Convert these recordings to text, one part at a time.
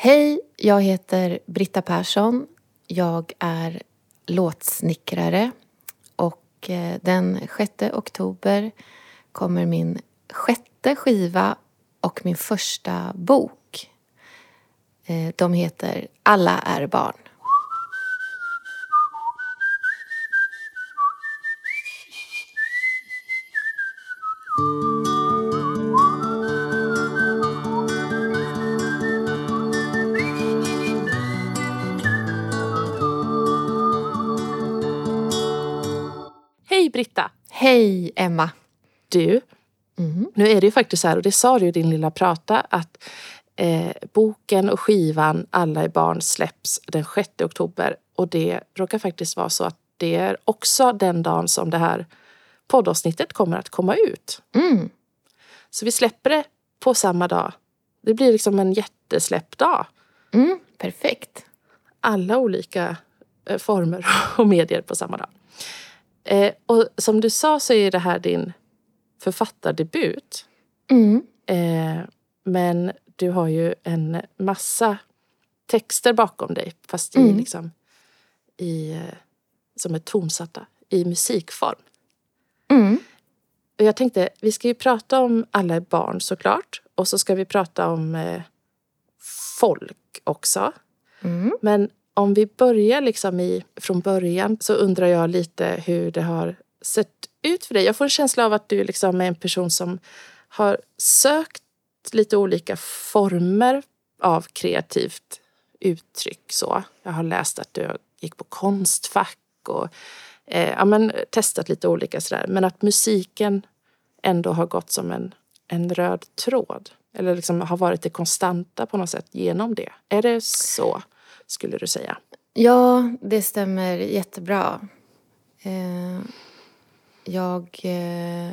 Hej, jag heter Britta Persson. Jag är låtsnickrare och eh, den 6 oktober kommer min sjätte skiva och min första bok. Eh, de heter Alla är barn. Hej, Emma. Du, nu är det ju faktiskt så här, och det sa du i din lilla prata, att eh, boken och skivan Alla är barn släpps den 6 oktober. Och det råkar faktiskt vara så att det är också den dagen som det här poddavsnittet kommer att komma ut. Mm. Så vi släpper det på samma dag. Det blir liksom en jättesläppdag. Mm, perfekt. Alla olika eh, former och medier på samma dag. Eh, och som du sa så är det här din författardebut. Mm. Eh, men du har ju en massa texter bakom dig fast i, Mm. liksom, i, eh, som är tonsatta i musikform. Mm. Och jag tänkte, vi ska ju prata om Alla är barn såklart. Och så ska vi prata om eh, folk också. Mm. Men om vi börjar liksom i, från början så undrar jag lite hur det har sett ut för dig. Jag får en känsla av att du liksom är en person som har sökt lite olika former av kreativt uttryck. Så. Jag har läst att du gick på Konstfack och eh, ja, men, testat lite olika sådär. Men att musiken ändå har gått som en, en röd tråd. Eller liksom har varit det konstanta på något sätt genom det. Är det så, skulle du säga? Ja, det stämmer jättebra. Eh, jag... Eh,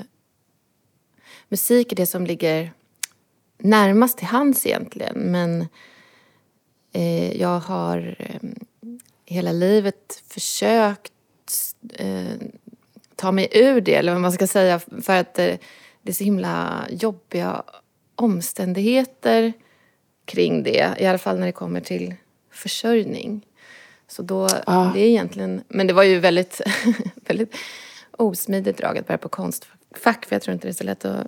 musik är det som ligger närmast till hands egentligen. Men eh, jag har eh, hela livet försökt eh, ta mig ur det, eller vad man ska säga. För att eh, det är så himla jobbiga omständigheter kring det. I alla fall när det kommer till försörjning. Så då, Ja. det är egentligen, men det var ju väldigt, väldigt osmidigt drag att börja på konstfack. För jag tror inte det är så lätt att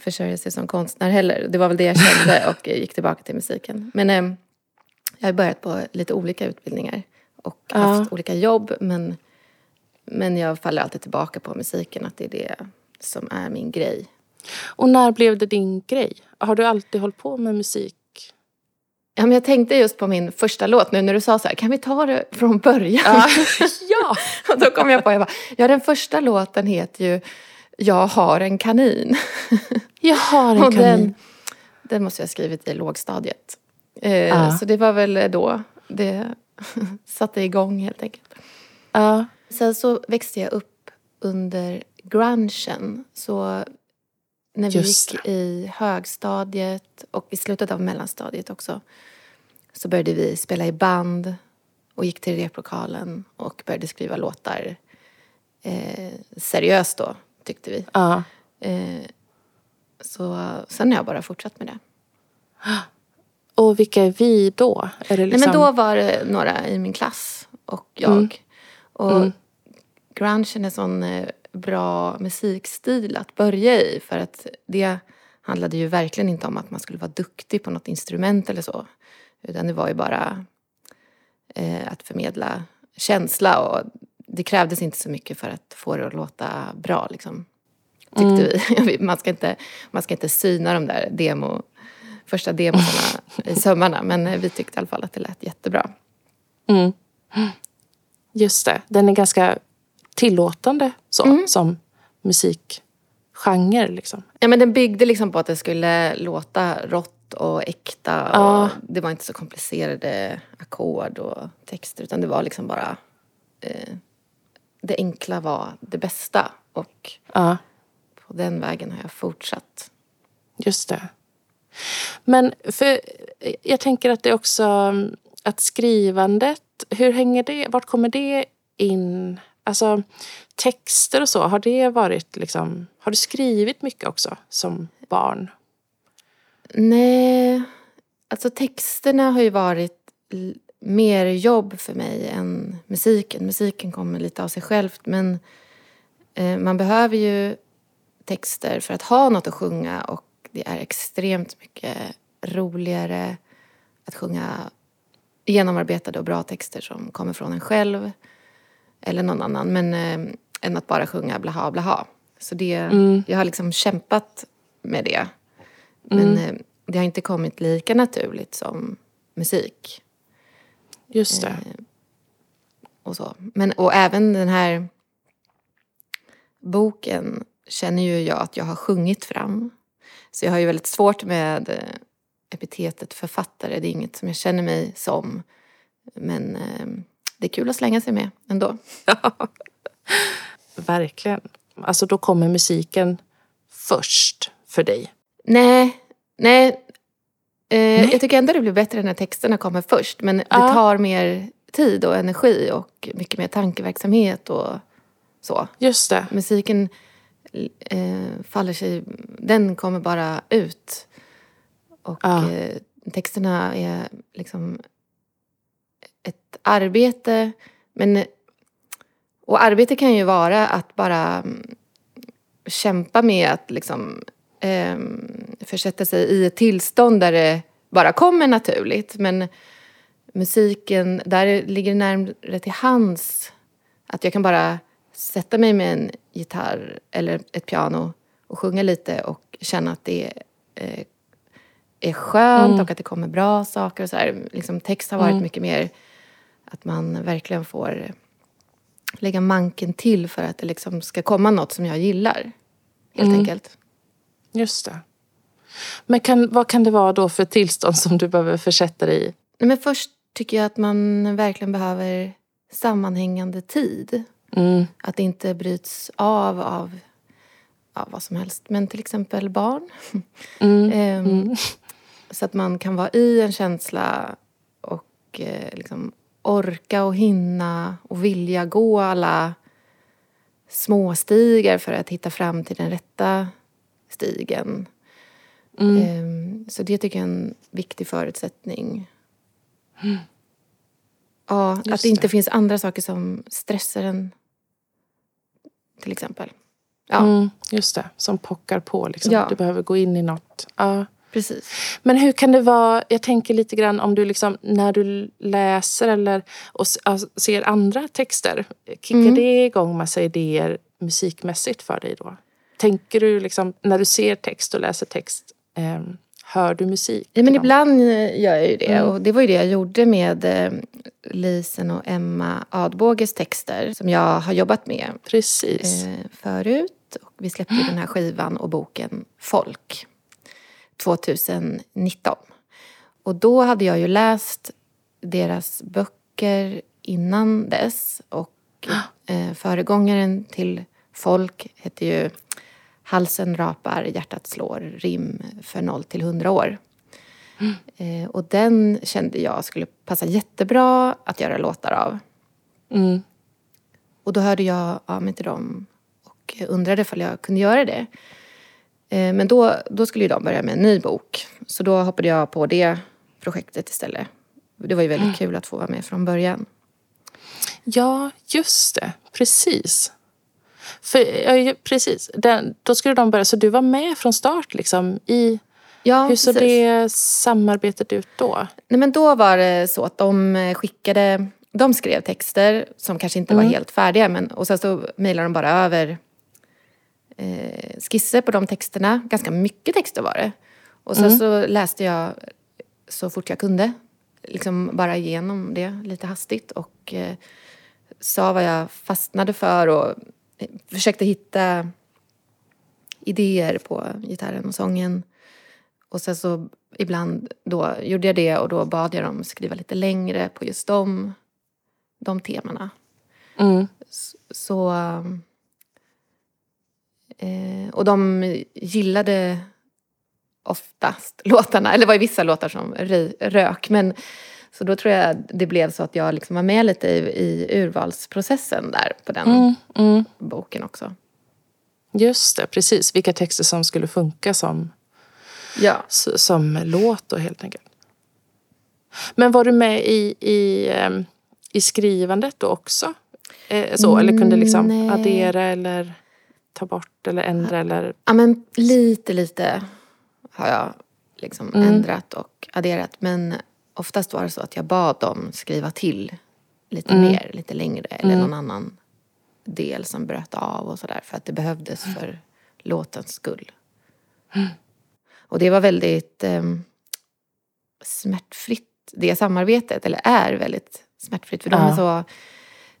försörja sig som konstnär heller. Det var väl det jag kände och gick tillbaka till musiken. Men eh, jag har börjat på lite olika utbildningar och Ja. haft olika jobb. Men, men jag faller alltid tillbaka på musiken, att det är det som är min grej. Och när blev det din grej? Har du alltid hållit på med musik? Ja, men jag tänkte just på min första låt nu när du sa så här, kan vi ta det från början? ja! Och då kom jag på, jag bara, ja den första låten heter ju Jag har en kanin. Jag har en Och kanin. den, den måste jag ha skrivit i lågstadiet. Eh, Ja. Så det var väl då det satte igång helt enkelt. Ja. Sen så växte jag upp under grungen. Så när vi Just gick i högstadiet och i slutet av mellanstadiet också så började vi spela i band och gick till replokalen och började skriva låtar eh, seriöst då, tyckte vi. ja. Eh, så sen har jag bara fortsatt med det. Och vilka är vi då? Är liksom... Nej, men då var det några i min klass och jag. Mm. Och Mm. grungen är sån eh, bra musikstil att börja i för att det handlade ju verkligen inte om att man skulle vara duktig på något instrument eller så. Utan det var ju bara eh, att förmedla känsla och det krävdes inte så mycket för att få det att låta bra liksom. Tyckte vi. Man ska, inte, man ska inte syna de där demo, första demosarna i sömmarna men eh, vi tyckte i alla fall att det lät jättebra. Mm. Just det. Den är ganska tillåtande så, Mm. som musikgenre. Liksom. Ja, men den byggde liksom på att det skulle låta rått och äkta. Ja. Och det var inte så komplicerade ackord och texter utan det var liksom bara... Eh, det enkla var det bästa och Ja, på den vägen har jag fortsatt. just det. Men för jag tänker att det också att skrivandet, hur hänger det, vart kommer det in? Alltså texter och så, har det varit liksom, har du skrivit mycket också som barn? Nej, Alltså texterna har ju varit mer jobb för mig än musiken. Musiken kommer lite av sig självt men eh, man behöver ju texter för att ha något att sjunga och det är extremt mycket roligare att sjunga genomarbetade och bra texter som kommer från en själv eller någon annan men eh, än att bara sjunga blaha blaha. Så det, jag har liksom kämpat med det. Men eh, det har inte kommit lika naturligt som musik. Just Eh, det. och så. Men, och även den här boken känner ju jag att jag har sjungit fram. Så jag har ju väldigt svårt med eh, epitetet författare. Det är inget som jag känner mig som. Men eh, det är kul att slänga sig med ändå. Verkligen. Alltså då kommer musiken först för dig. Nej, nej. Eh, Jag tycker ändå det blir bättre när texterna kommer först. Men det Ja. tar mer tid och energi och mycket mer tankeverksamhet och så. Just det. Musiken eh, faller sig, den kommer bara ut. Och Ja. eh, texterna är liksom ett arbete. Men, och arbete kan ju vara att bara mm, kämpa med att liksom eh, försätta sig i ett tillstånd där det bara kommer naturligt. Men musiken, där ligger det närmare till hands att jag kan bara sätta mig med en gitarr eller ett piano och sjunga lite och känna att det eh, är skönt och att det kommer bra saker. Och så här. Liksom, text har varit mycket mer att man verkligen får lägga manken till för att det liksom ska komma något som jag gillar. Helt enkelt. Just det. Men kan, vad kan det vara då för tillstånd som du behöver försätta dig i? Nej, men först tycker jag att man verkligen behöver sammanhängande tid. Mm. Att det inte bryts av av, av vad som helst. Men till exempel barn. Mm. Ehm, Så att man kan vara i en känsla och eh, liksom orka och hinna och vilja gå alla småstigar för att hitta fram till den rätta stigen. Ehm, Så det tycker jag är en viktig förutsättning. Ja, att Just det inte det. finns andra saker som stressar en. Till exempel. Ja, Mm, just det, som pockar på. Liksom. Ja. Du behöver gå in i något. Ja. Precis. Men hur kan det vara, jag tänker lite grann om du liksom, när du läser eller och alltså, ser andra texter, kickar Mm. det igång massa idéer musikmässigt för dig då? Tänker du liksom, när du ser text och läser text, ehm, hör du musik? Ja, men ibland eh, gör jag ju det. Mm. Och det var ju det jag gjorde med eh, Lisen och Emma Adbåges texter som jag har jobbat med Precis. eh, förut. Och vi släppte ju den här skivan och boken Folk 2019. Och då hade jag ju läst deras böcker innan dess. Och eh, föregångaren till Folk hette ju Halsen rapar, hjärtat slår, rim för 0 till 100 år. Eh, och den kände jag skulle passa jättebra att göra låtar av. Mm. Och då hörde jag av mig till dem och undrade ifall jag kunde göra det. Eh, Men då, då skulle ju de börja med en ny bok. Så då hoppade jag på det projektet istället. Det var ju väldigt kul att få vara med från början. Ja, just det. Precis. För, ja, precis. Den, då skulle de börja, så du var med från start liksom i... Ja, hur såg det samarbetet ut då? Nej, men då var det så att de eh, skickade... De skrev texter som kanske inte var helt färdiga. Men, och sen så mejlade de bara över eh, skisser på de texterna. Ganska mycket texter var det. Och sen så läste jag så fort jag kunde. Liksom bara igenom det lite hastigt. Och eh, sa vad jag fastnade för och eh, försökte hitta idéer på gitarren och sången. Och sen så ibland då gjorde jag det och då bad jag dem skriva lite längre på just de, de temana. Mm. Så... Eh, och de gillade oftast låtarna, eller det var ju vissa låtar som rök. Men, så då tror jag det blev så att jag liksom var med lite i, i urvalsprocessen där på den Mm. Mm. boken också. Just det, precis. Vilka texter som skulle funka som, Ja, som låt då helt enkelt. Men var du med i, i, ehm, i skrivandet då också? Eh, så, eller kunde liksom Nej. addera eller ta bort eller ändra eller? Ja, men lite, lite har jag liksom Mm. ändrat och adderat. Men oftast var det så att jag bad dem skriva till lite Mm. mer, lite längre. Eller någon annan del som bröt av och sådär. För att det behövdes för låtens skull. Och det var väldigt eh, smärtfritt, det samarbetet. Eller är väldigt smärtfritt. För de Ja. är så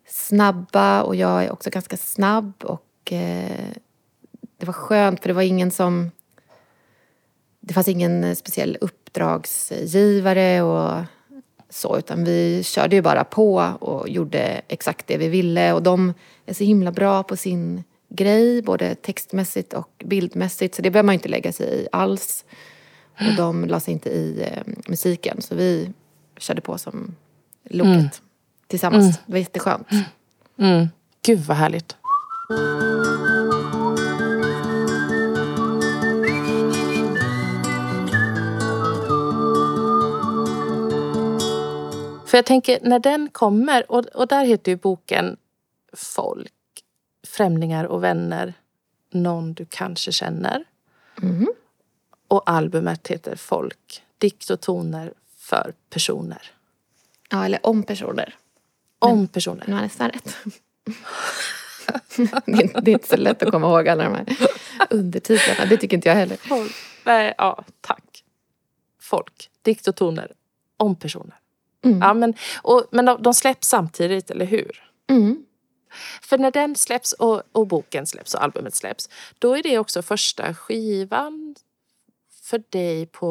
snabba och jag är också ganska snabb. Och eh, det var skönt för det var ingen som... Det fanns ingen speciell uppdragsgivare och så, utan vi körde ju bara på och gjorde exakt det vi ville. Och de är så himla bra på sin grej, både textmässigt och bildmässigt. Så det behöver man inte lägga sig i alls. Och de la sig inte i eh, musiken, så vi körde på som loket tillsammans. Det var jätteskönt. Mm. Gud vad härligt. För jag tänker, när den kommer, och, och där heter ju boken Folk, främlingar och vänner, någon du kanske känner. Och albumet heter Folk, dikt och toner för personer. Ja, eller om personer. Om personer. Nu har nästan rätt. det, är, inte- det är inte så lätt att komma ihåg alla de här undertitlarna. Det tycker inte jag heller. Nej, ja, tack. Folk, dikt och toner om personer. Ja, men, och, men de, de släpps samtidigt, eller hur? Mm. För när den släpps och, och boken släpps och albumet släpps, då är det också första skivan för dig på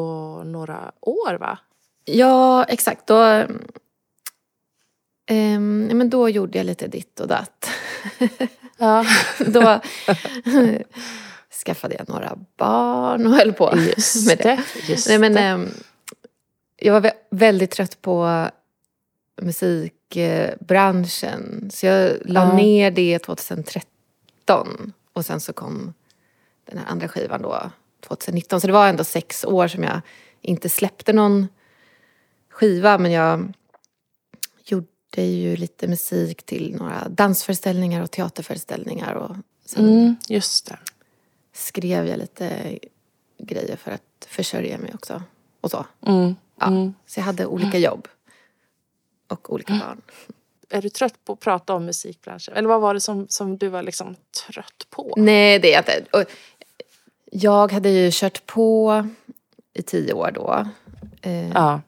några år, va? Ja, exakt. Då, ja, men då gjorde jag lite ditt och datt. Ja, då skaffade jag några barn och höll på just med det. Just Nej, men, ehm, jag var vä- väldigt trött på musikbranschen. Så jag la Ja. ner det 2013. Och sen så kom den här andra skivan då 2019. Så det var ändå sex år som jag inte släppte någon skiva. Men jag gjorde ju lite musik till några dansföreställningar och teaterföreställningar. Och sen Mm, just det. skrev jag lite grejer för att försörja mig också. Och så. Mm. Ja. Mm. Så jag hade olika jobb. Och olika barn. Är du trött på att prata om musikbranschen? Eller vad var det som, som du var liksom trött på? Nej, det är jag inte. Och jag hade ju kört på i tio år då. Eh, Ja.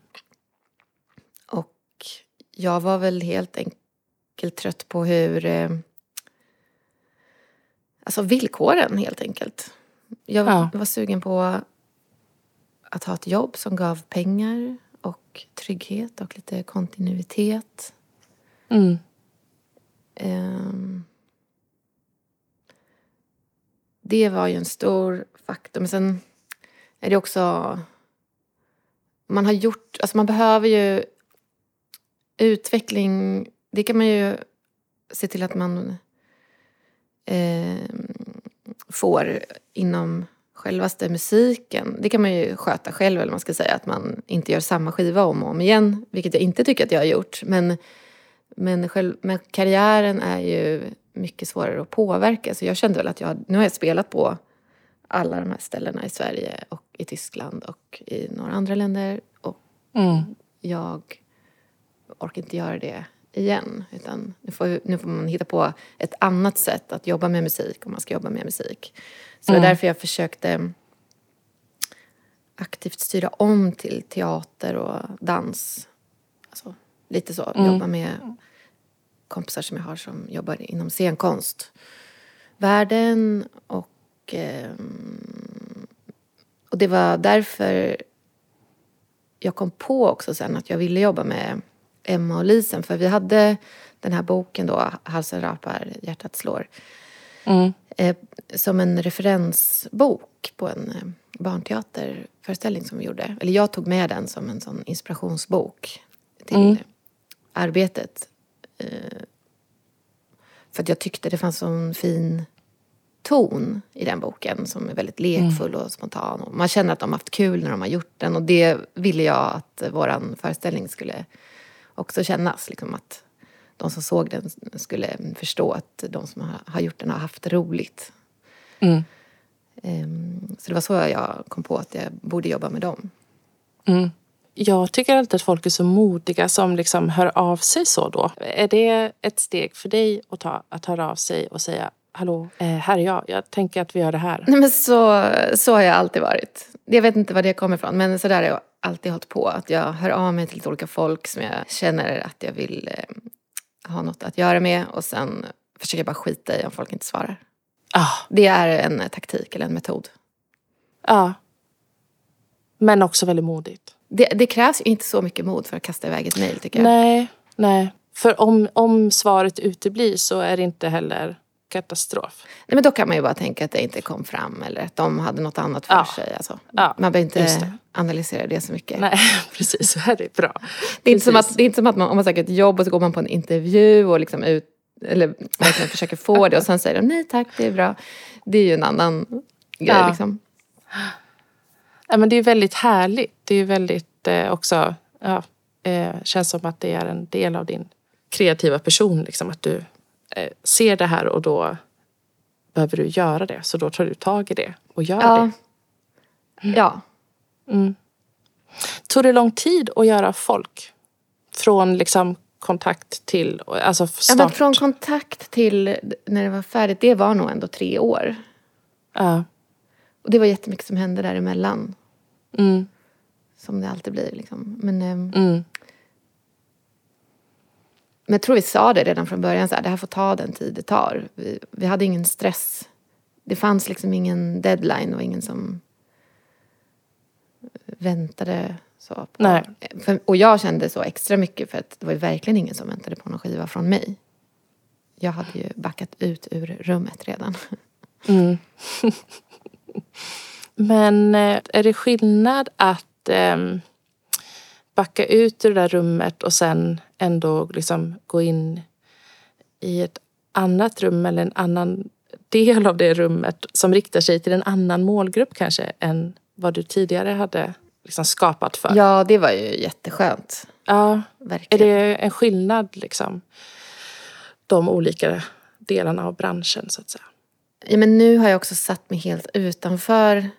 Jag var väl helt enkelt trött på hur... Eh, alltså villkoren, helt enkelt. Jag Ja. var sugen på att ha ett jobb som gav pengar och trygghet och lite kontinuitet. Mm. Ehm, det var ju en stor faktor. Men sen är det också... Man har gjort... Alltså man behöver ju utveckling. Det kan man ju se till att man ehm, får inom självaste musiken. Det kan man ju sköta själv, eller man ska säga. Att man inte gör samma skiva om och om igen. Vilket jag inte tycker att jag har gjort. Men men, själv, men karriären är ju mycket svårare att påverka. Så jag kände väl att jag, nu har jag spelat på alla de här ställena i Sverige och i Tyskland och i några andra länder. Och Mm. jag orkar inte göra det igen. Utan nu får, nu får man hitta på ett annat sätt att jobba med musik om man ska jobba med musik. Så det var därför jag försökte aktivt styra om till teater och dans. Alltså, lite så. Jobba med kompisar som jag har som jobbar inom scenkonst. Världen och... ehm, och det var därför jag kom på också sen att jag ville jobba med Emma och Lisen. För vi hade den här boken då, Halsen rapar, hjärtat slår. Mm. Eh, som en referensbok på en eh, barnteaterföreställning som vi gjorde. Eller jag tog med den som en sån inspirationsbok till arbetet. Eh, för att jag tyckte det fanns sån fin ton i den boken som är väldigt lekfull och spontan. Och man känner att de har haft kul när de har gjort den och det ville jag att vår föreställning skulle också kännas. Liksom att de som såg den skulle förstå att de som har gjort den har haft roligt. Mm. Um, så det var så jag kom på att jag borde jobba med dem. Mm. Jag tycker alltid att folk är så modiga som liksom hör av sig så då. Är det ett steg för dig att ta, att höra av sig och säga Hallå, eh, här är jag. Jag tänker att vi gör det här. Nej, men så, så har jag alltid varit. Jag vet inte var det kommer ifrån, men så där har jag alltid hållit på. Att jag hör av mig till lite olika folk som jag känner att jag vill eh, ha något att göra med och sen försöker jag bara skita i om folk inte svarar. Ah. Det är en taktik eller en metod. Ja. Men också väldigt modigt. Det, det krävs ju inte så mycket mod för att kasta iväg ett mejl tycker jag. Nej, nej. För om, om svaret uteblir så är det inte heller katastrof. Nej, men då kan man ju bara tänka att det inte kom fram eller att de hade något annat för Ja. sig. Alltså, Ja, man behöver inte det. analysera det så mycket. Nej, precis. Så är det bra. Det är, inte som att, det är inte som att man, om man söker ett jobb och så går man på en intervju och liksom ut, eller verkligen försöker få det och sen säger de nej tack, det är bra. Det är ju en annan grej Ja. liksom. Ja, men det är väldigt härligt. Det är väldigt eh, också... Ja, eh, känns som att det är en del av din kreativa person. Liksom, att du eh, ser det här och då behöver du göra det. Så då tar du tag i det och gör Ja. det. ja. Tog det lång tid att göra folk? Från liksom kontakt till... Alltså ja start? men från kontakt till när det var färdigt, det var nog ändå tre år. Ja. Och det var jättemycket som hände däremellan. Mm, Som det alltid blir liksom. Men, ehm, mm, men jag tror vi sa det redan från början, så här, det här får ta den tid det tar. Vi, vi hade ingen stress. Det fanns liksom ingen deadline och ingen som väntade så. På. Nej. För, och jag kände så extra mycket för att det var ju verkligen ingen som väntade på någon skiva från mig. Jag hade ju backat ut ur rummet redan. mm. Men eh, är det skillnad att ehm, backa ut ur det där rummet och sen ändå liksom gå in i ett annat rum eller en annan del av det rummet som riktar sig till en annan målgrupp kanske än vad du tidigare hade liksom skapat för? Ja, det var ju jätteskönt. Ja. Är Verkligen. det en skillnad liksom? De olika delarna av branschen så att säga. Ja, men nu har jag också satt mig helt utanför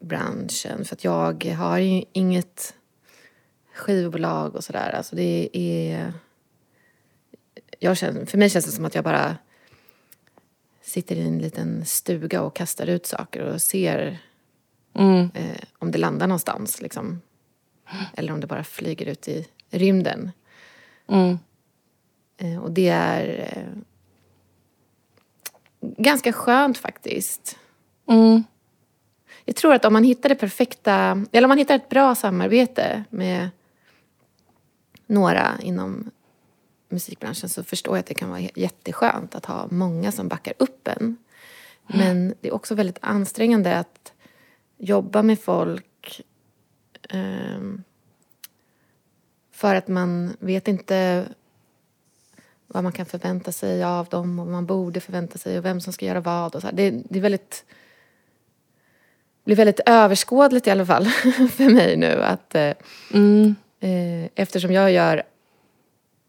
branschen. För att jag har ju inget skivbolag och sådär. Alltså det är... Jag känner, för mig känns det som att jag bara sitter i en liten stuga och kastar ut saker och ser Mm. eh, om det landar någonstans. Liksom. Eller om det bara flyger ut i rymden. Mm. Eh, och det är eh, ganska skönt faktiskt. Mm. Jag tror att om man hittar det perfekta, eller om man hittar ett bra samarbete med några inom musikbranschen så förstår jag att det kan vara jätteskönt att ha många som backar upp en. Men det är också väldigt ansträngande att jobba med folk ehm, för att man vet inte vad man kan förvänta sig av dem och vad man borde förvänta sig och vem som ska göra vad. Och så. Det, det är väldigt blir väldigt överskådligt i alla fall för mig nu. Att, eh, Mm. Eh, eftersom jag gör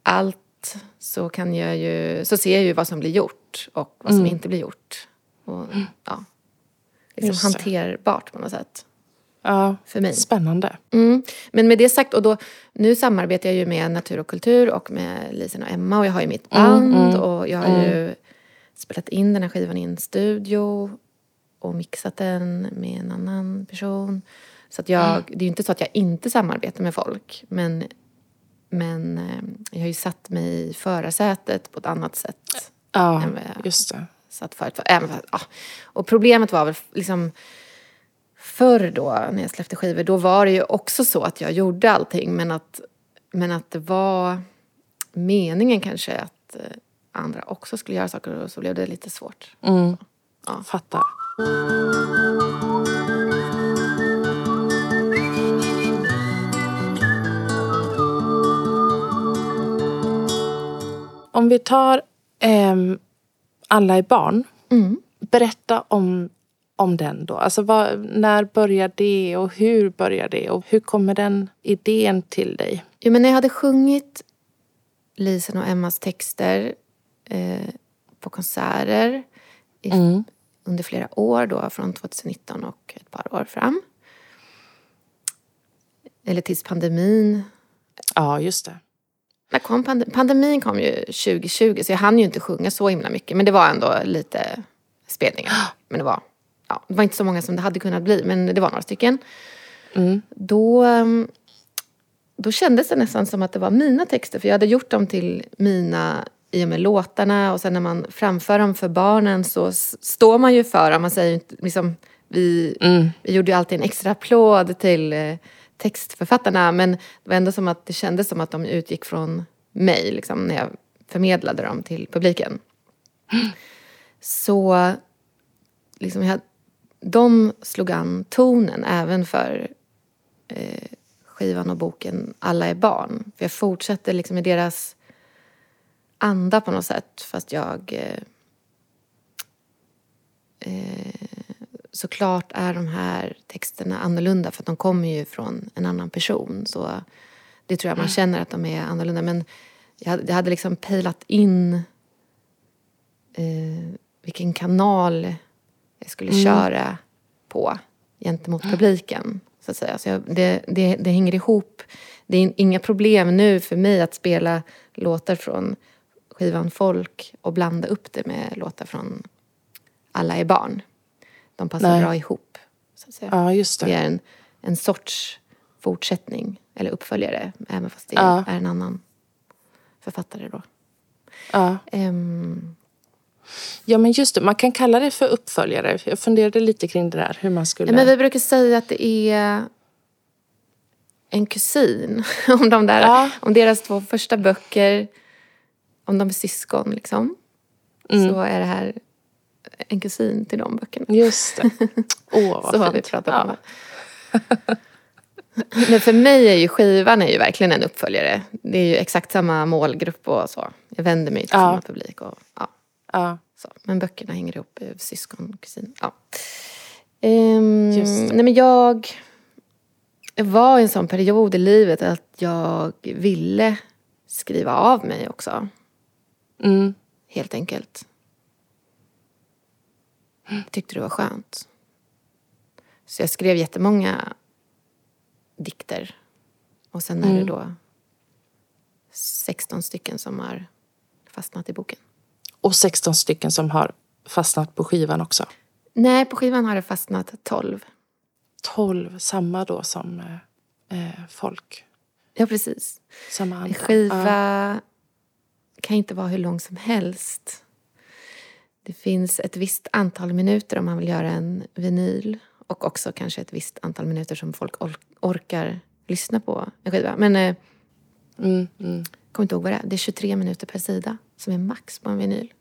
allt så, kan jag ju, så ser jag ju vad som blir gjort och vad som inte blir gjort. Och, ja, liksom hanterbart på något sätt Ja. för mig. Spännande. Mm. Men med det sagt, och då, nu samarbetar jag ju med Natur och kultur och med Lisen och Emma och jag har ju mitt band mm. och jag har ju spelat in den här skivan i en studio och mixat den med en annan person. Så att jag, det är ju inte så att jag inte samarbetar med folk men, men eh, jag har ju satt mig i förarsätet på ett annat sätt Ja, just det. satt förut. För, även, för- ja. Och problemet var väl liksom förr då när jag släppte skivor, då var det ju också så att jag gjorde allting men att, men att det var meningen kanske att eh, andra också skulle göra saker och så blev det lite svårt. Mm. Ja. Fattar. Om vi tar ehm, Alla är barn. Mm. Berätta om, om den då. Alltså vad, när börjar det och hur börjar det? Och hur kommer den idén till dig? Jo, men när jag hade sjungit Lisen och Emmas texter eh, på konserter i, Mm. under flera år då, från 2019 och ett par år fram. Eller tills pandemin. Ja, just det. När kom pande- pandemin kom ju 2020 så jag hann ju inte sjunga så himla mycket. Men det var ändå lite spelningar. Men det var, ja, det var inte så många som det hade kunnat bli, men det var några stycken. Mm. Då, ehm, då kändes det nästan som att det var mina texter. För jag hade gjort dem till mina i och med låtarna. Och sen när man framför dem för barnen så står man ju för dem. Man säger liksom, vi, Mm. vi gjorde ju alltid en extra applåd till eh, textförfattarna. Men det var ändå som att det kändes som att de utgick från mig. Liksom, när jag förmedlade dem till publiken. Så liksom jag, de slog an tonen även för eh, skivan och boken Alla är barn. För jag fortsatte liksom i deras anda på något sätt. Fast jag... Eh, eh, såklart är de här texterna annorlunda för att de kommer ju från en annan person. Så det tror jag man känner att de är annorlunda. Men jag hade, jag hade liksom pejlat in eh, vilken kanal jag skulle köra på gentemot publiken. Så att säga. Så jag, det, det, det hänger ihop. Det är inga problem nu för mig att spela låtar från skivan Folk och blanda upp det med låtar från Alla är barn. De passar Nej. bra ihop. Så att säga. Ja, just Det det. är en, en sorts fortsättning, eller uppföljare, även fast det Ja. är en annan författare då. Ja. Ehm, ja, men just det. Man kan kalla det för uppföljare. Jag funderade lite kring det där. Hur man skulle... Men vi brukar säga att det är en kusin. om, de där, Ja. om deras två första böcker, om de är syskon liksom. Mm. Så är det här en kusin till de böckerna. Just det. Åh, vad Så har vi fint. pratat om ja. Men för mig är ju skivan är ju verkligen en uppföljare. Det är ju exakt samma målgrupp och så. Jag vänder mig till Ja. samma publik. Och, ja, Ja. så. Men böckerna hänger ihop, eh, syskon, kusin. Ja. Det. nej men jag, jag var i en sån period i livet att jag ville skriva av mig också. Mm. Helt enkelt. Tyckte det var skönt. Så jag skrev jättemånga dikter. Och sen är det Mm. då 16 stycken som har fastnat i boken. Och 16 stycken som har fastnat på skivan också. Nej, på skivan har det fastnat 12. 12, samma då som eh, eh, folk. Ja, precis. Samma anda. skiva kan inte vara hur lång som helst. Det finns ett visst antal minuter om man vill göra en vinyl. Och också kanske ett visst antal minuter som folk or- orkar lyssna på en skiva. Men eh, Ja. Mm, mm. kommer inte ihåg vad det är. Det är 23 minuter per sida som är max på en vinyl.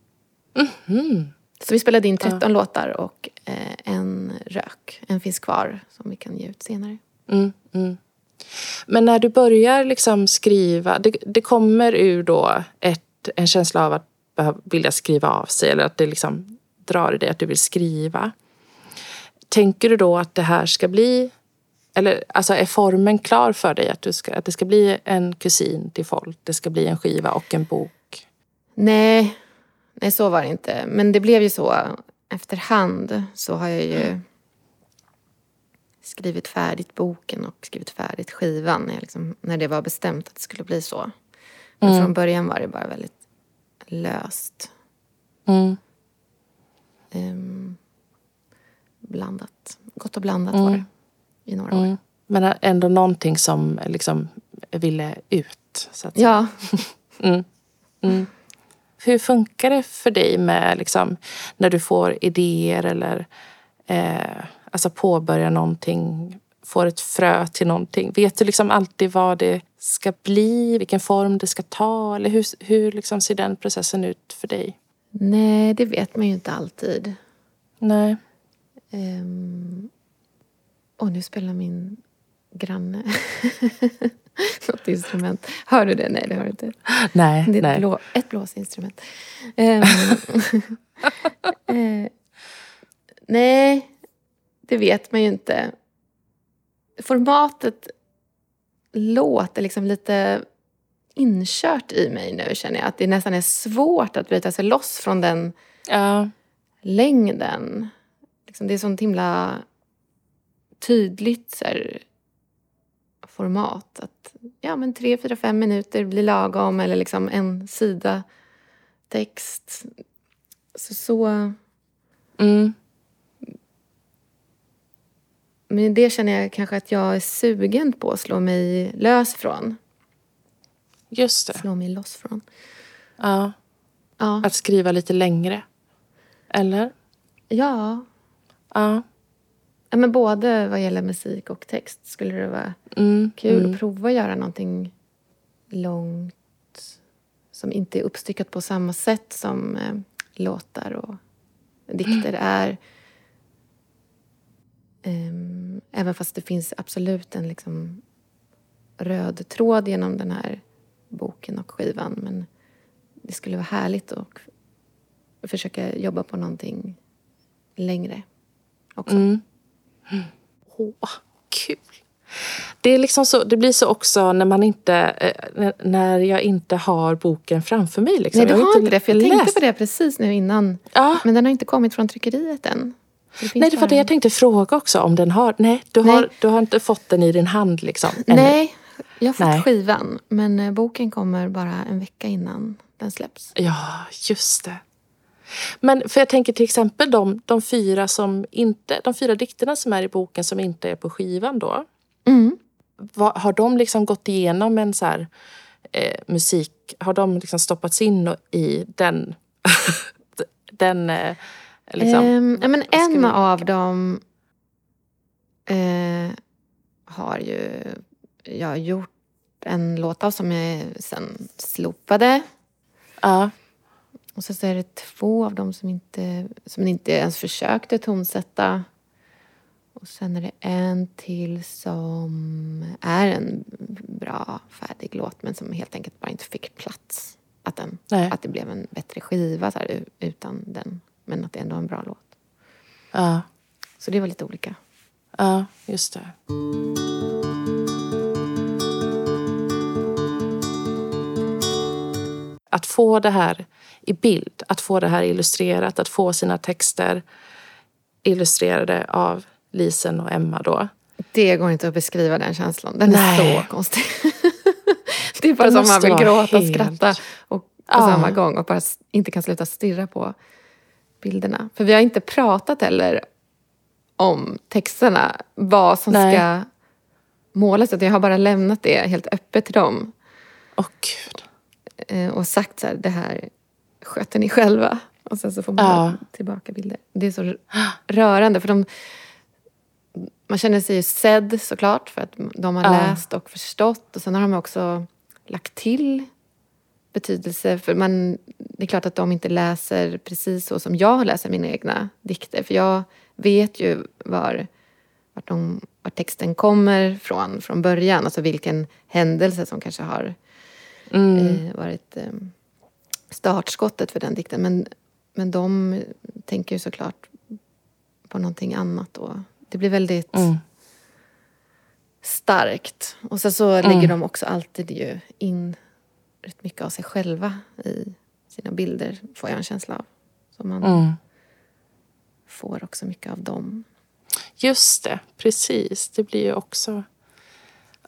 Mhm. Så vi spelade in 13 låtar och eh, en rök. En finns kvar som vi kan ge ut senare. Mm, mm. Men när du börjar liksom skriva, det, det kommer ur då ett, en känsla av att vilja skriva av sig eller att det liksom drar i dig att du vill skriva. Tänker du då att det här ska bli, eller alltså är formen klar för dig att, du ska, att det ska bli en kusin till folk, det ska bli en skiva och en bok? Nej, nej så var det inte. Men det blev ju så efterhand så har jag ju skrivit färdigt boken och skrivit färdigt skivan liksom, när det var bestämt att det skulle bli så. Men från början var det bara väldigt löst. Mm. ehm, blandat. Gott och blandat var det i några år. Mm. Men ändå någonting som liksom ville ut. Så att Ja, Hur funkar det för dig med liksom, när du får idéer eller eh, alltså påbörjar någonting, får ett frö till någonting? Vet du liksom alltid vad det ska bli, vilken form det ska ta? Eller hur, hur liksom ser den processen ut för dig? nej det vet man ju inte alltid. Nej. Um, och nu spelar min granne. något instrument. Hör du det? Nej, det hör du inte. Nej, Det är nej. ett, blå, ett blåsinstrument. Ehm, eh, nej, det vet man ju inte. Formatet låter liksom lite inkört i mig nu känner jag. Att det nästan är svårt att bryta sig loss från den Ja. längden. Liksom det är sånt himla tydligt så här, format. Att ja, men tre, fyra, fem minuter blir lagom eller liksom en sida text. Så, så, Mm. Men det känner jag kanske att jag är sugen på att slå mig lös från. Just det. Slå mig loss från. Ja. Ja. Att skriva lite längre. Eller? ja. Ja. ja men både vad gäller musik och text skulle det vara Mm. kul Mm. att prova att göra någonting långt som inte är uppstyckat på samma sätt som eh, låtar och dikter är. Ehm, även fast det finns absolut en liksom röd tråd genom den här boken och skivan. Men det skulle vara härligt att försöka jobba på någonting längre också. Mm. Åh, kul. Det, är liksom så, det blir så också när man inte, eh, när- jag inte har boken framför mig. Liksom. Nej, du Jag har inte det. För jag tänkte läst. på det precis nu innan. Ja. Men den har inte kommit från tryckeriet än. Nej, det var det jag tänkte fråga också. Om den har, nej, du, Nej. Har, du har inte fått den i din hand liksom? ännu. Nej, jag har fått Nej. skivan. Men eh, boken kommer bara en vecka innan den släpps. Ja, just det. Men för jag tänker till exempel de, de, fyra som inte, de fyra dikterna som är i boken som inte är på skivan då. Mm. Vad, har de liksom gått igenom en så här, eh, musik? Har de liksom stoppats in i den... den eh, liksom, Ehm, ja, men en vi- av dem eh, har ju jag gjort en låt av som jag sen slopade. Ja, Och så, så är det två av dem som inte, som inte ens försökte tonsätta. Och sen är det en till som är en bra, färdig låt men som helt enkelt bara inte fick plats. Att, den, Nej. att det blev en bättre skiva så här, utan den. Men att det ändå är en bra låt. ja, Så det var lite olika. ja, just det. Att få det här i bild, att få det här illustrerat, att få sina texter illustrerade av Lisen och Emma då. Det går inte att beskriva den känslan. Den Nej. är så konstig. det är bara som man vill gråta och helt- skratta och, på Ja. samma gång och bara inte kan sluta stirra på bilderna. För vi har inte pratat heller om texterna, vad som Nej. ska målas. Jag har bara lämnat det helt öppet till dem Åh eh, och sagt så här, det här sköter ni själva. Och sen så får man Ja. tillbaka bilder. Det är så rörande för de, man känner sig ju sedd såklart för att de har Ja. läst och förstått. Och sen har de också lagt till betydelse. För man, det är klart att de inte läser precis så som jag läser mina egna dikter. För jag vet ju var, vart, de, var texten kommer från från början. Alltså vilken händelse som kanske har Mm. eh, varit eh, startskottet för den dikten. Men, men de tänker ju såklart på någonting annat. Och det blir väldigt Mm. starkt. Och sen så lägger de också alltid ju in rätt mycket av sig själva i sina bilder, får jag en känsla av. Så man Mm. får också mycket av dem. Just det, precis. Det blir ju också...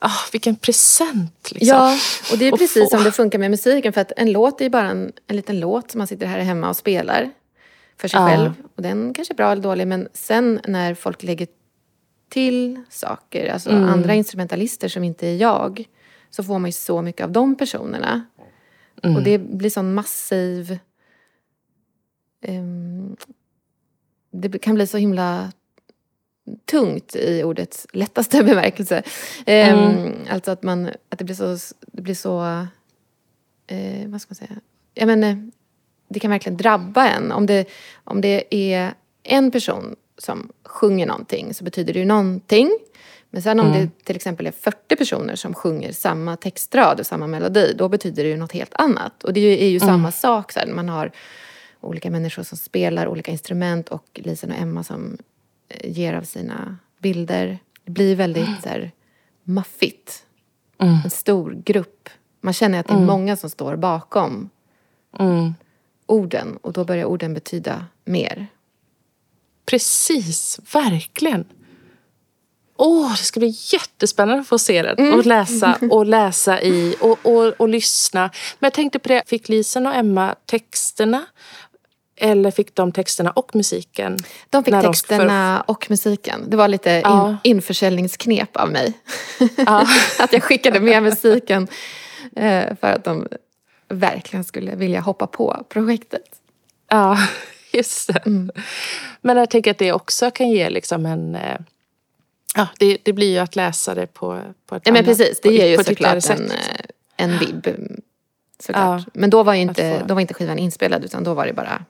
Ah, vilken present! Liksom. Ja, och det är precis som det funkar med musiken. För att en låt är ju bara en, en liten låt som man sitter här hemma och spelar för sig Ja. själv. Och den kanske är bra eller dålig, men sen när folk lägger till saker, alltså Mm. andra instrumentalister som inte är jag, så får man ju så mycket av de personerna. Mm. Och det blir sån massiv... ehm, det kan bli så himla tungt i ordets lättaste bemärkelse. Ehm, Mm. Alltså att, man, att det blir så... Det blir så eh, vad ska man säga? Jag menar, det kan verkligen drabba en. Om det, om det är en person som sjunger någonting så betyder det ju någonting. Men sen om Mm. det till exempel är 40 personer som sjunger samma textrad och samma melodi, då betyder det ju något helt annat. Och det är ju Mm. samma sak. Så här, man har olika människor som spelar olika instrument och Lisen och Emma som eh, ger av sina bilder. Det blir väldigt så här, maffigt. Mm. En stor grupp. Man känner att det är många som står bakom Mm. orden och då börjar orden betyda mer. Precis, verkligen. Åh, det ska bli jättespännande att få se den och läsa och läsa i och, och, och lyssna. Men jag tänkte på det, fick Lisen och Emma texterna? Eller fick de texterna och musiken? De fick När de texterna och musiken. Det var lite in, Ja. införsäljningsknep av mig. Ja. att jag skickade med musiken eh, för att de verkligen skulle vilja hoppa på projektet. Ja, just det. Men jag tänker att det också kan ge liksom en... Ja, det, det blir ju att läsa det på, på ett Ja men annat, precis, det på- ger ju såklart en, eh, en vibb. mm, Såklart. Ja. Men då var, ju inte, få- då var inte skivan inspelad utan då var det bara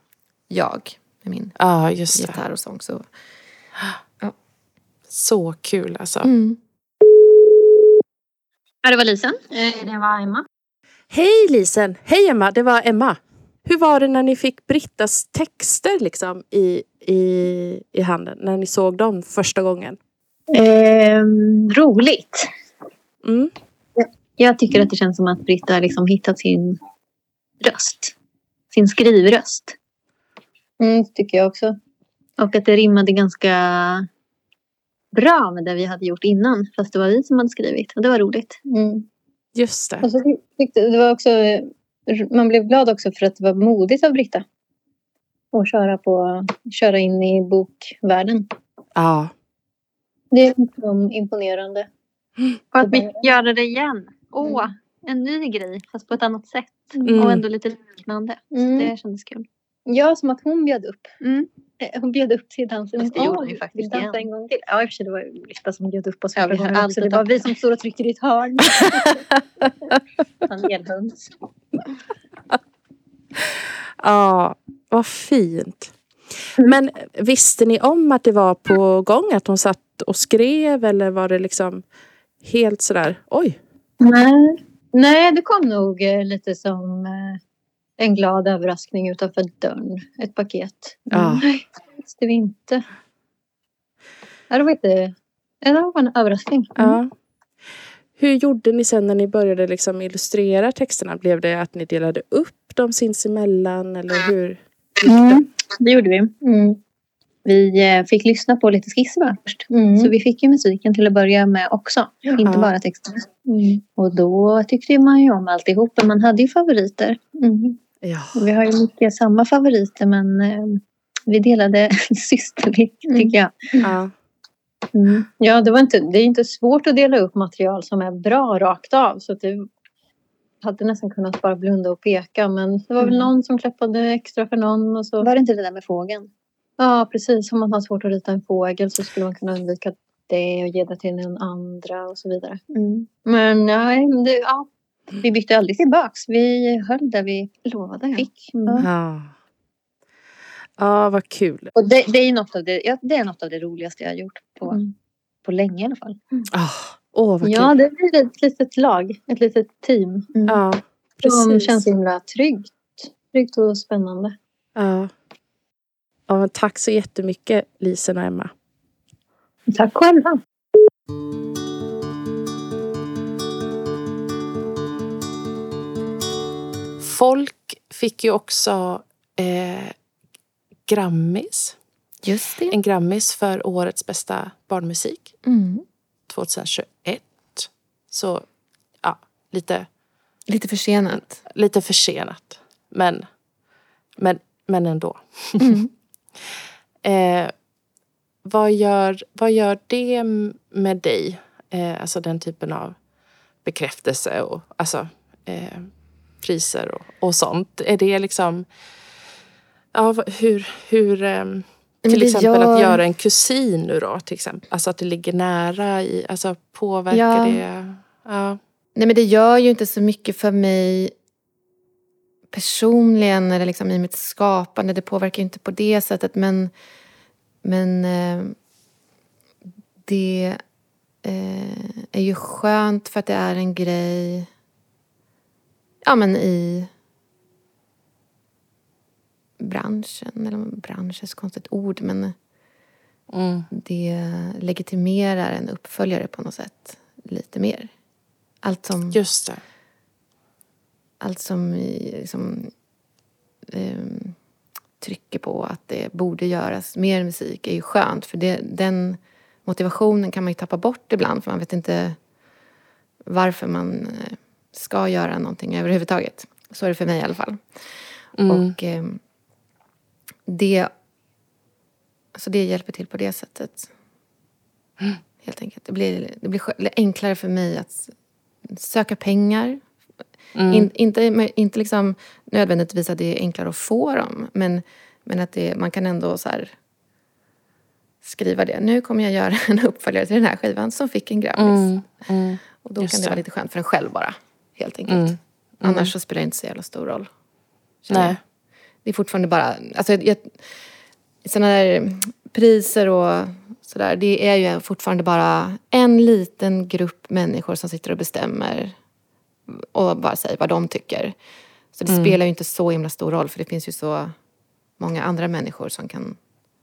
jag med min Ja, just det. gitarr och sång. Så. Så kul alltså. Mm. Ja, det var Lisen. Eh, Det var Emma. Hej Lisen! Hej Emma! Det var Emma. Hur var det när ni fick Brittas texter liksom i, i, i handen? När ni såg dem första gången? Ehm, roligt. Mm. Jag tycker att det känns som att Britta liksom hittat sin röst. Sin skrivröst. Mm, tycker jag också. Och att det rimmade ganska bra med det vi hade gjort innan. Fast det var vi som hade skrivit. Och det var roligt. Just det. Och så tyckte, det var också, man blev glad också för att det var modigt av Britta. Att köra, på, köra in i bokvärlden. Ja. Det är liksom imponerande. Och att vi göra det igen. Åh, en ny grej. Fast på ett annat sätt. Mm. Och ändå lite liknande. Mm. Så det kändes kul. Ja, som att hon bjöd upp. Mm. Eh, Hon bjöd upp till dansen. Fast det gjorde hon ju faktiskt igen. en gång till. Ja, i och för sig det var Britta som bjöd upp oss Ja, vi har också. Det var vi som stod och tryckte i ett hörn. Panelhöns. Ja, vad fint. Men visste ni om att det var på gång att hon satt och skrev eller var det liksom helt sådär, oj? Nej. Nej, det kom nog eh, lite som eh, en glad överraskning utanför dörren. Ett paket. Ja. Nej, det visste vi inte. Det var inte... Det var en överraskning. Ja. Hur gjorde ni sen när ni började liksom illustrera texterna? Blev det att ni delade upp dem sinsemellan eller hur? Mm, det gjorde vi. Mm. Vi eh, fick lyssna på lite skisser bara först. Mm. Så vi fick ju musiken till att börja med också. Inte Ja. bara texterna. Mm. Och då tyckte man ju om alltihop. Men man hade ju favoriter. Mm. Vi har ju mycket samma favoriter men eh, vi delade systerligt Mm. tycker jag. ja. Mm. Ja, det, var inte, det är inte svårt att dela upp material som är bra rakt av. Så att det hade nästan kunnat bara blunda och peka. Men det var väl Mm. någon som klappade extra för någon. Och så. Var det inte det där med fågeln? Ja, precis. Om man har svårt att rita en fågel så skulle man kunna undvika det och ge det till någon andra och så vidare. Mm. Men nej, det, ja, vi bytte aldrig tillbaks. Vi höll där vi Lovade fick. Mm. Ja. Ja, vad kul. Och det, det, är något av det, ja, det är något av det roligaste jag har gjort på, Mm. på länge i alla fall. Ah, Åh, vad Ja, kul. det blir ett litet lag, ett litet team. Ja, Som precis. känns så himla tryggt. Tryggt och spännande. Ja. Ja, men tack så jättemycket Lisen och Emma. Tack själva. Folk fick ju också eh, Grammis. Just det. En Grammis för årets bästa barnmusik Mm. 2021. Så ja, lite, Lite försenat. lite försenat. Men, men, men ändå. Mm. Eh, vad, gör, vad gör det med dig? Eh, alltså den typen av bekräftelse och alltså, eh, priser och, och sånt. Är det liksom... Ja, hur... hur ehm, till exempel gör- att göra en kusin nu då, till exempel. Alltså att det ligger nära i... Alltså påverkar Ja. det... Ja. Nej men det gör ju inte så mycket för mig personligen eller liksom i mitt skapande. Det påverkar ju inte på det sättet men, men eh, det eh, är ju skönt för att det är en grej ja, men i branschen. Eller bransch är ett konstigt ord, men Mm. det legitimerar en uppföljare på något sätt lite mer. Allt som, Just det. allt som liksom, ehm, trycker på att det borde göras mer musik är ju skönt. För det, den motivationen kan man ju tappa bort ibland för man vet inte varför man eh, ska göra någonting överhuvudtaget. Så är det för mig i alla fall. Mm. Och ehm, det, alltså det hjälper till på det sättet. Helt enkelt. Det blir, det blir enklare för mig att söka pengar. Mm. In, inte inte liksom nödvändigtvis att det är enklare att få dem men, men att det, man kan ändå så här skriva det. Nu kommer jag göra en uppföljare till den här skivan som fick en Grammis. Mm. Mm. Och då kan det vara lite skönt för en själv bara. Helt enkelt. Mm. Annars så spelar det inte så jävla stor roll. Nej. Det är fortfarande bara... Alltså, jag, såna där priser och sådär, det är ju fortfarande bara en liten grupp människor som sitter och bestämmer och bara säger vad de tycker. Så det spelar ju inte så himla stor roll för det finns ju så många andra människor som kan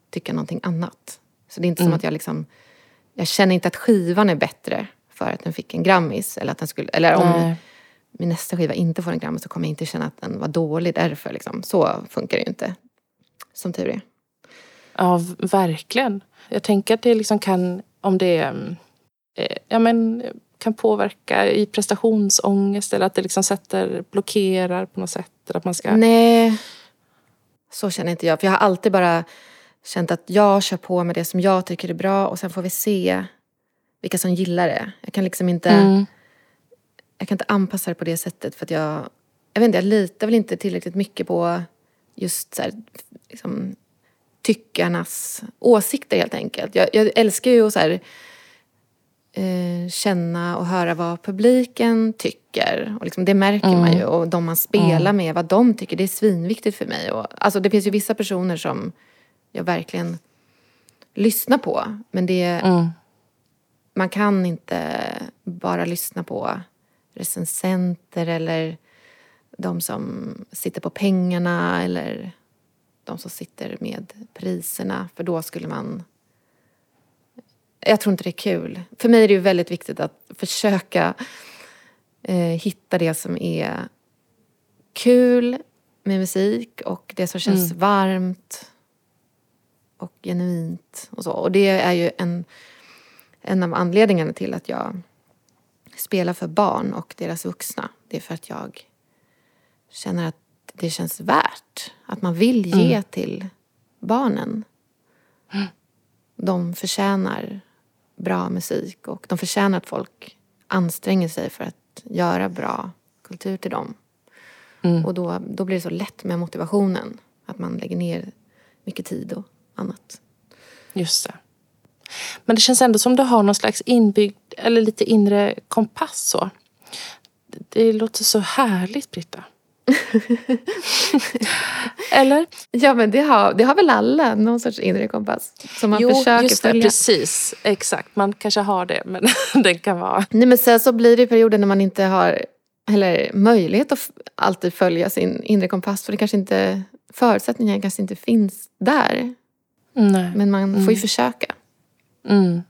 tycka någonting annat. Så det är inte som att jag liksom... Jag känner inte att skivan är bättre för att den fick en Grammis. Eller, att den skulle, eller om Nej. Min nästa skiva inte får en Grammis så kommer jag inte känna att den var dålig därför. Liksom. Så funkar det ju inte. Som tur är. Ja, verkligen. Jag tänker att det liksom kan, om det mm, eh, ja, men, kan påverka i prestationsångest eller att det liksom sätter, blockerar på något sätt. Att man ska... Nej, så känner inte jag. För jag har alltid bara känt att jag kör på med det som jag tycker är bra och sen får vi se vilka som gillar det. Jag kan liksom inte, Mm. Jag kan inte anpassa det på det sättet för att jag, jag vet inte, jag litar väl inte tillräckligt mycket på just så här, liksom, tyckarnas åsikter helt enkelt. Jag, jag älskar ju att så här, eh, känna och höra vad publiken tycker. Och liksom, det märker man ju. Och de man spelar med, vad de tycker. Det är svinviktigt för mig. Och, alltså, det finns ju vissa personer som jag verkligen lyssnar på. Men det, Mm. man kan inte bara lyssna på recensenter eller de som sitter på pengarna eller de som sitter med priserna. För då skulle man... Jag tror inte det är kul. För mig är det ju väldigt viktigt att försöka eh, hitta det som är kul med musik och det som känns varmt och genuint och så. Och det är ju en, en av anledningarna till att jag spelar för barn och deras vuxna. Det är för att jag känner att det känns värt. Att man vill ge till barnen. De förtjänar bra musik och de förtjänar att folk anstränger sig för att göra bra kultur till dem. Och då, då blir det så lätt med motivationen. Att man lägger ner mycket tid och annat. Just det. Men det känns ändå som du har någon slags inbyggd eller lite inre kompass. Så. Det, låter så härligt, Britta. eller? Ja men det har, det har väl alla, någon sorts inre kompass. Som man försöker just det, följa. precis. Exakt. Man kanske har det, men den kan vara... Nej men sen så blir det perioder när man inte har eller möjlighet att alltid följa sin inre kompass. För det kanske inte, förutsättningarna kanske inte finns där. Nej. Men man får ju försöka. Mm.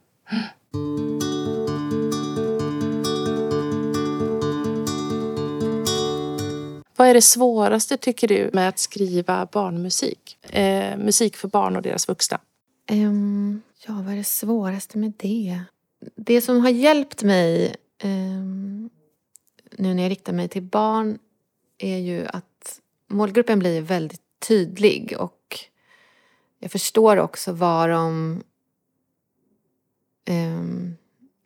Vad är det svåraste tycker du med att skriva barnmusik? Eh, musik för barn och deras vuxna. Um, ja, vad är det svåraste med det? Det som har hjälpt mig um, nu när jag riktar mig till barn är ju att målgruppen blir väldigt tydlig och jag förstår också vad de ehm,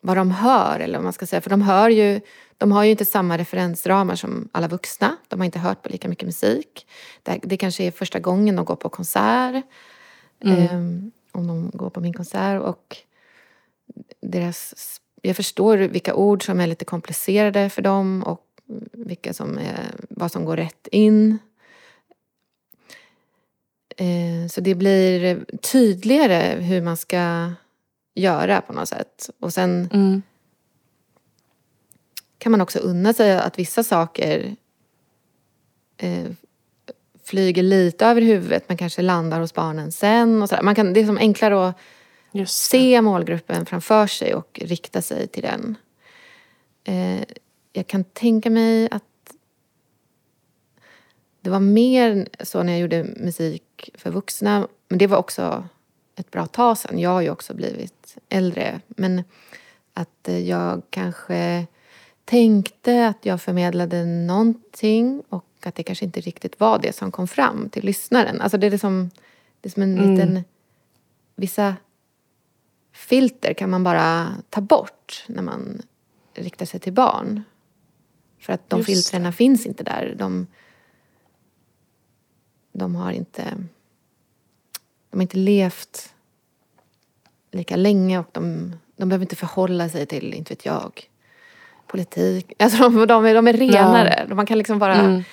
vad de hör, eller vad man ska säga. För de hör ju, de har ju inte samma referensramar som alla vuxna. De har inte hört på lika mycket musik. Det, det kanske är första gången de går på konsert. Ehm, om de går på min konsert. Och deras, jag förstår vilka ord som är lite komplicerade för dem och vilka som är, vad som går rätt in. Eh, Så det blir tydligare hur man ska göra på något sätt. Och sen Mm. kan man också unna sig att vissa saker eh, flyger lite över huvudet men kanske landar hos barnen sen. Och så där. Man kan, det är som enklare att se målgruppen framför sig och rikta sig till den. Eh, jag kan tänka mig att det var mer så när jag gjorde musik för vuxna. Men det var också ett bra tag sedan. Jag har ju också blivit äldre. Men att eh, jag kanske tänkte att jag förmedlade någonting och att det kanske inte riktigt var det som kom fram till lyssnaren. Alltså det är som, det är som en Mm. liten... Vissa filter kan man bara ta bort när man riktar sig till barn. För att de Just filtrerna finns inte där. De, de har inte... De har inte levt lika länge och de, de behöver inte förhålla sig till, inte vet jag, politik. Alltså de, de, är, de är renare. Man kan liksom bara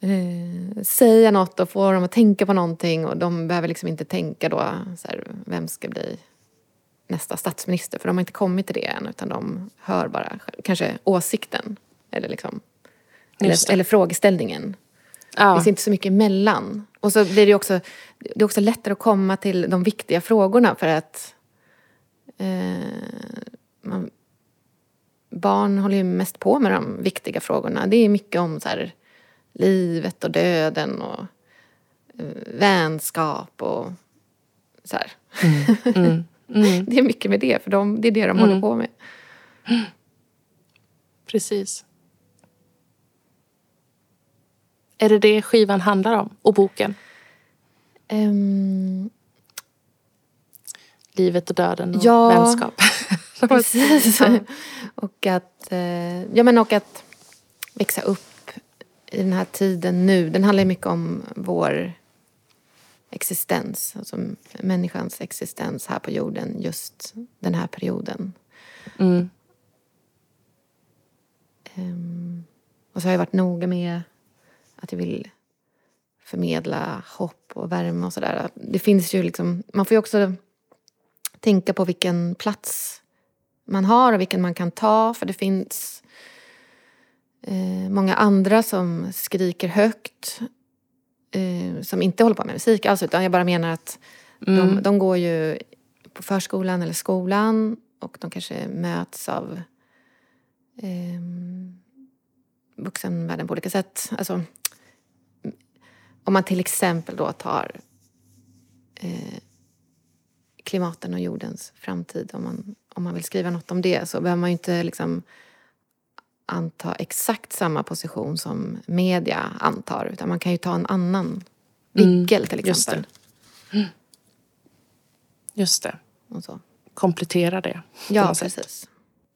Mm. eh, säga något och få dem att tänka på någonting och de behöver liksom inte tänka då så här, vem ska bli nästa statsminister för de har inte kommit till det än utan de hör bara kanske åsikten eller liksom eller, eller frågeställningen. Det Ja. finns inte så mycket emellan. Och så blir det också, det är också lättare att komma till de viktiga frågorna för att eh, man, barn håller ju mest på med de viktiga frågorna. Det är mycket om så här, livet och döden och eh, vänskap och så här. Mm. Mm. Det är mycket med det, för de, det är det de Mm. håller på med. Precis. Är det det skivan handlar om? Och boken? Ehm, Livet och döden och Ja. vänskap. Precis. Och, att, eh, ja, men och att växa upp i den här tiden nu. Den handlar mycket om vår existens. Alltså människans existens här på jorden just den här perioden. Mm. Ehm, och så har jag varit noga med att jag vill förmedla hopp och värme och sådär. Det finns ju liksom, man får ju också tänka på vilken plats man har och vilken man kan ta. För det finns eh, många andra som skriker högt. Eh, som inte håller på med musik alls. Utan jag bara menar att Mm. de, de går ju på förskolan eller skolan. Och de kanske möts av eh, vuxenvärlden på olika sätt. Alltså, om man till exempel då tar eh, klimaten och jordens framtid. Om man, om man vill skriva något om det så behöver man ju inte liksom anta exakt samma position som media antar. Utan man kan ju ta en annan vinkel till just exempel. Just det. Och så. Komplettera det. Ja, sätt. precis.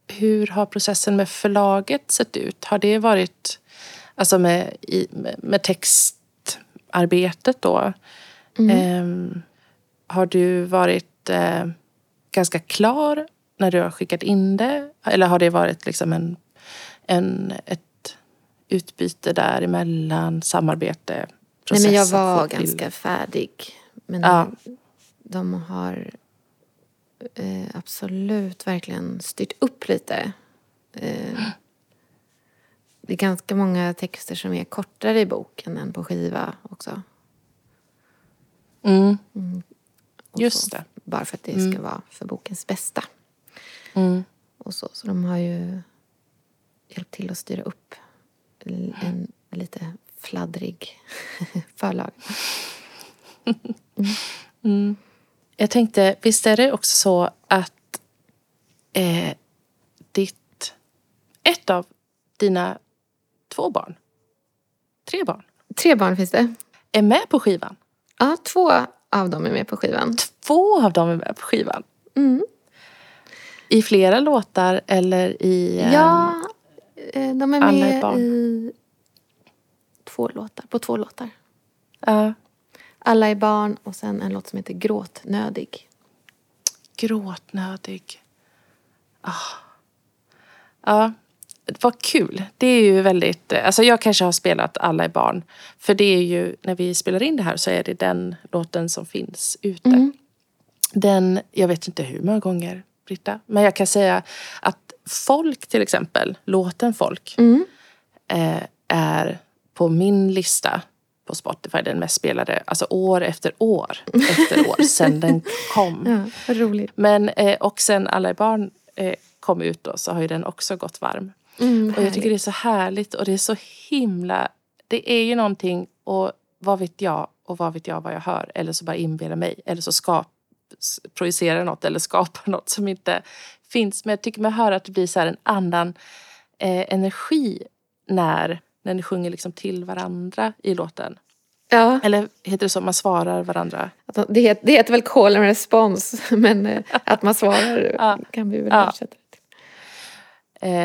Hur har processen med förlaget sett ut? Har det varit alltså med, i, med, med textarbetet då? Ehm, har du varit eh, ganska klar när du har skickat in det? Eller har det varit liksom en, en, ett utbyte däremellan, samarbete, process? Nej, men jag var ganska färdig. Men Ja. de har eh, absolut verkligen styrt upp lite. Eh, det är ganska många texter som är kortare i boken än på skiva också. Mm, Och Just så. det. Bara för att det Mm. ska vara för bokens bästa. mm, Och så, så de har ju hjälpt till att styra upp en, en lite fladdrig förlag. mm. Jag tänkte, visst är det också så att eh, ditt, ett av dina två barn, tre barn, Tre barn finns det. är med på skivan? Ja, två av dem är med på skivan. Två av dem är med på skivan. Mm. I flera låtar eller i... eh, Ja, eh, de är med i två låtar, på två låtar. ja, Alla är barn och sen en låt som heter Gråtnödig. gråtnödig. Ah. Ja, vad kul. Det är ju väldigt... Alltså jag kanske har spelat Alla är barn. För det är ju, när vi spelar in det här så är det den låten som finns ute. Mm. den, jag vet inte hur många gånger, Britta, men jag kan säga att Folk till exempel, låten Folk, Mm. eh, är på min lista på Spotify den mest spelade, alltså år efter år efter år sedan den kom. Ja, roligt. Men, eh, och sen Alla är barn eh, kom ut då så har ju den också gått varm. Mm, Och jag tycker det är så härligt och det är så himla... Det är ju någonting och vad vet jag och vad vet jag vad jag hör. Eller så bara inbillar mig. Eller så skap, projicerar något eller skapar något som inte finns. Men jag tycker mig höra att det blir så en annan eh, energi när, när ni sjunger liksom till varandra i låten. Ja, Eller heter det så? Man svarar varandra. det heter, det heter väl call and response, men eh, att man svarar Ja. kan vi väl Ja. översätta det till.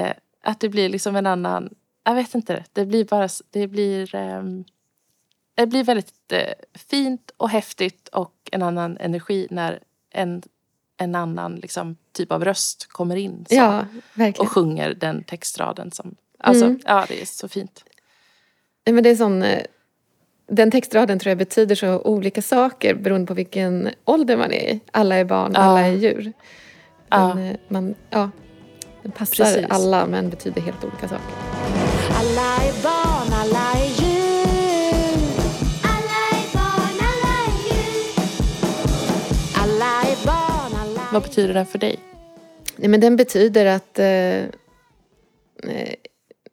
Eh, att det blir liksom en annan... Jag vet inte. Det blir bara... Det blir... ehm, det blir väldigt eh, fint och häftigt och en annan energi när en, en annan liksom, typ av röst kommer in så, Ja, och sjunger den textraden. Som, alltså, Mm. Ja, det är så fint. Men det är sån, eh, den textraden tror jag betyder så olika saker beroende på vilken ålder man är i. Alla är barn, Ja. alla är djur. Ja. Den, eh, man, ja, den passar Precis. alla men betyder helt olika saker. Alla är barn, alla är djur. Alla är barn, alla är djur. Alla är barn, alla är Vad betyder den för dig? Nej, men den betyder att eh, eh,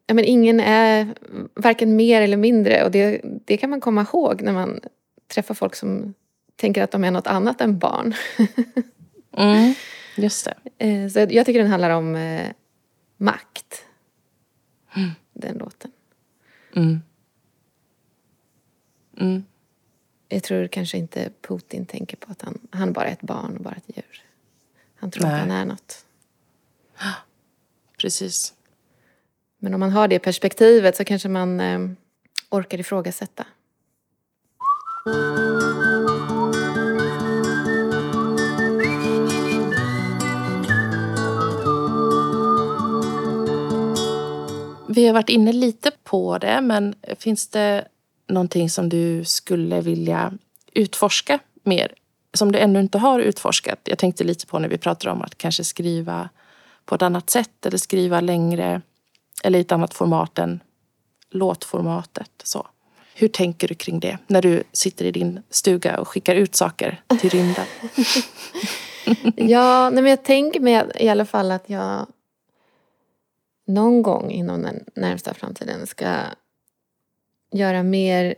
ja, men ingen är varken mer eller mindre. Och det, det kan man komma ihåg när man träffar folk som tänker att de är något annat än barn. Mm, just det. Eh, Så jag tycker den handlar om eh, makt. Den låten. Mm. Mm. Jag tror kanske inte Putin tänker på att han, han bara är ett barn och bara ett djur. Han tror Nej. att han är något. Precis. Men om man har det perspektivet så kanske man eh, orkar ifrågasätta. Vi har varit inne lite på det, men finns det någonting som du skulle vilja utforska mer? Som du ännu inte har utforskat? Jag tänkte lite på när vi pratade om att kanske skriva på ett annat sätt eller skriva längre eller i ett annat format än låtformatet. Så. Hur tänker du kring det när du sitter i din stuga och skickar ut saker till rymden? Ja, nej, men jag tänker mig i alla fall att jag någon gång inom den närmsta framtiden ska göra mer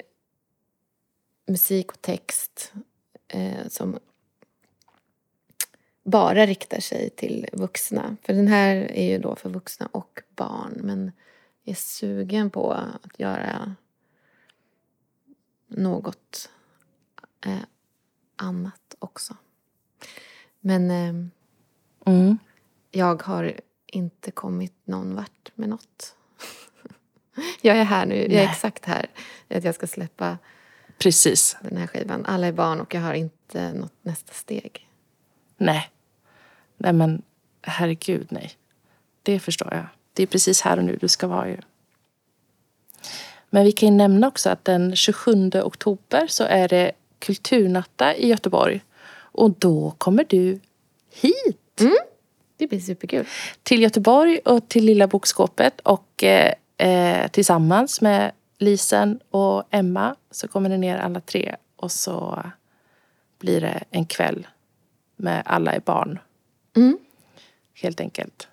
musik och text eh, som bara riktar sig till vuxna. För den här är ju då för vuxna och barn. Men jag är sugen på att göra något eh, annat också. Men eh, Mm. jag har inte kommit någon vart med något. jag är här nu, jag är Nej. exakt här. Att jag ska släppa Precis. den här skivan. Alla är barn och jag har inte något nästa steg. Nej. Nej men herregud nej. Det förstår jag. Det är precis här och nu du ska vara ju. Men vi kan ju nämna också att den 27 oktober så är det Kulturnatta i Göteborg. Och då kommer du hit Det blir superkul. till Göteborg och till Lilla Bokskåpet och eh, eh, tillsammans med Lisen och Emma så kommer ni ner alla tre och så blir det en kväll med alla är barn. Mm. Helt enkelt.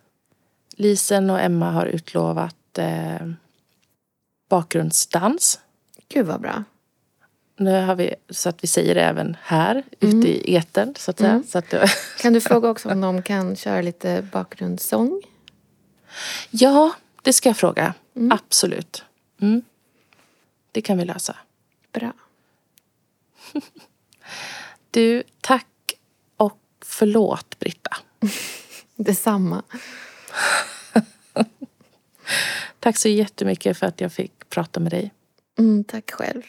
Lisen och Emma har utlovat eh, bakgrundsdans. Gud vad bra. Nu har vi, så att vi säger det även här ute i etern så att säga. Mm. Så att, det- Kan du fråga också om de kan köra lite bakgrundssång? ja, det ska jag fråga. Absolut. Mm. Det kan vi lösa. Bra. Du, tack och förlåt Britta. Detsamma. Tack så jättemycket för att jag fick prata med dig. Mm, tack själv.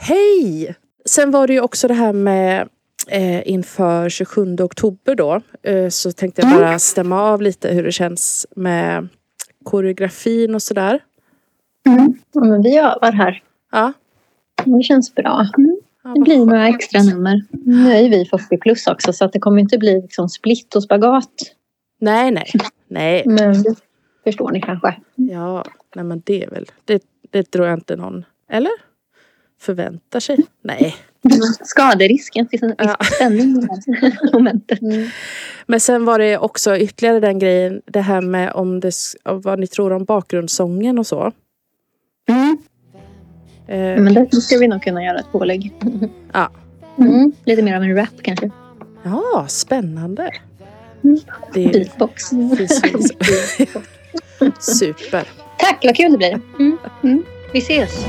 Hej! Sen var det ju också det här med eh, inför 27 oktober då. Eh, så tänkte jag bara stämma av lite hur det känns med koreografin och sådär. Ja, men vi övar här. Ja, Det känns bra. Mm. Det blir några extra nummer. Nu är vi 40 plus också så att det kommer inte bli liksom split och spagat. Nej, nej. Nej, Men det förstår ni kanske. ja, nej men det är väl, det, det tror jag inte någon, eller? Förväntar sig? Nej. Skaderisken finns en Ja. spänning i det här momentet. Men sen var det också ytterligare den grejen, det här med om det, vad ni tror om bakgrundssången och så. Mm. Eh, Men det, ska vi nog kunna göra ett pålägg. ja. mm. Lite mer av en rap kanske. ja, spännande. Mm. Det är Beatbox. Super. Tack, vad kul det blir. Mm. Mm. Vi ses.